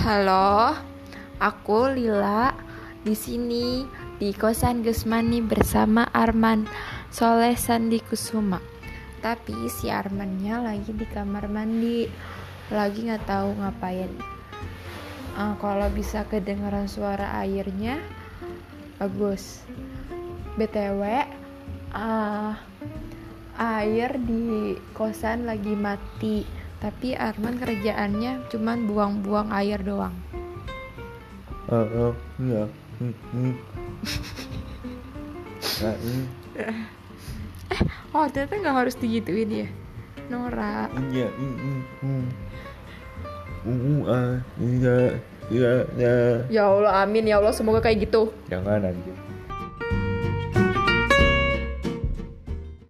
Halo, aku Lila di sini di kosan Gusmani bersama Arman Soleh Sandi Kusuma. Tapi si Armannya lagi di kamar mandi, lagi nggak tahu ngapain. Uh, kalau bisa kedengaran suara airnya, bagus. btw, uh, air di kosan lagi mati tapi Arman kerjaannya cuman buang-buang air doang oh, oh iya hmm. Nah, hmm. eh oh ternyata nggak harus digituin ya Nora iya. Uh, uh, iya, iya, iya. Ya Allah, amin ya Allah, semoga kayak gitu. Jangan anjir.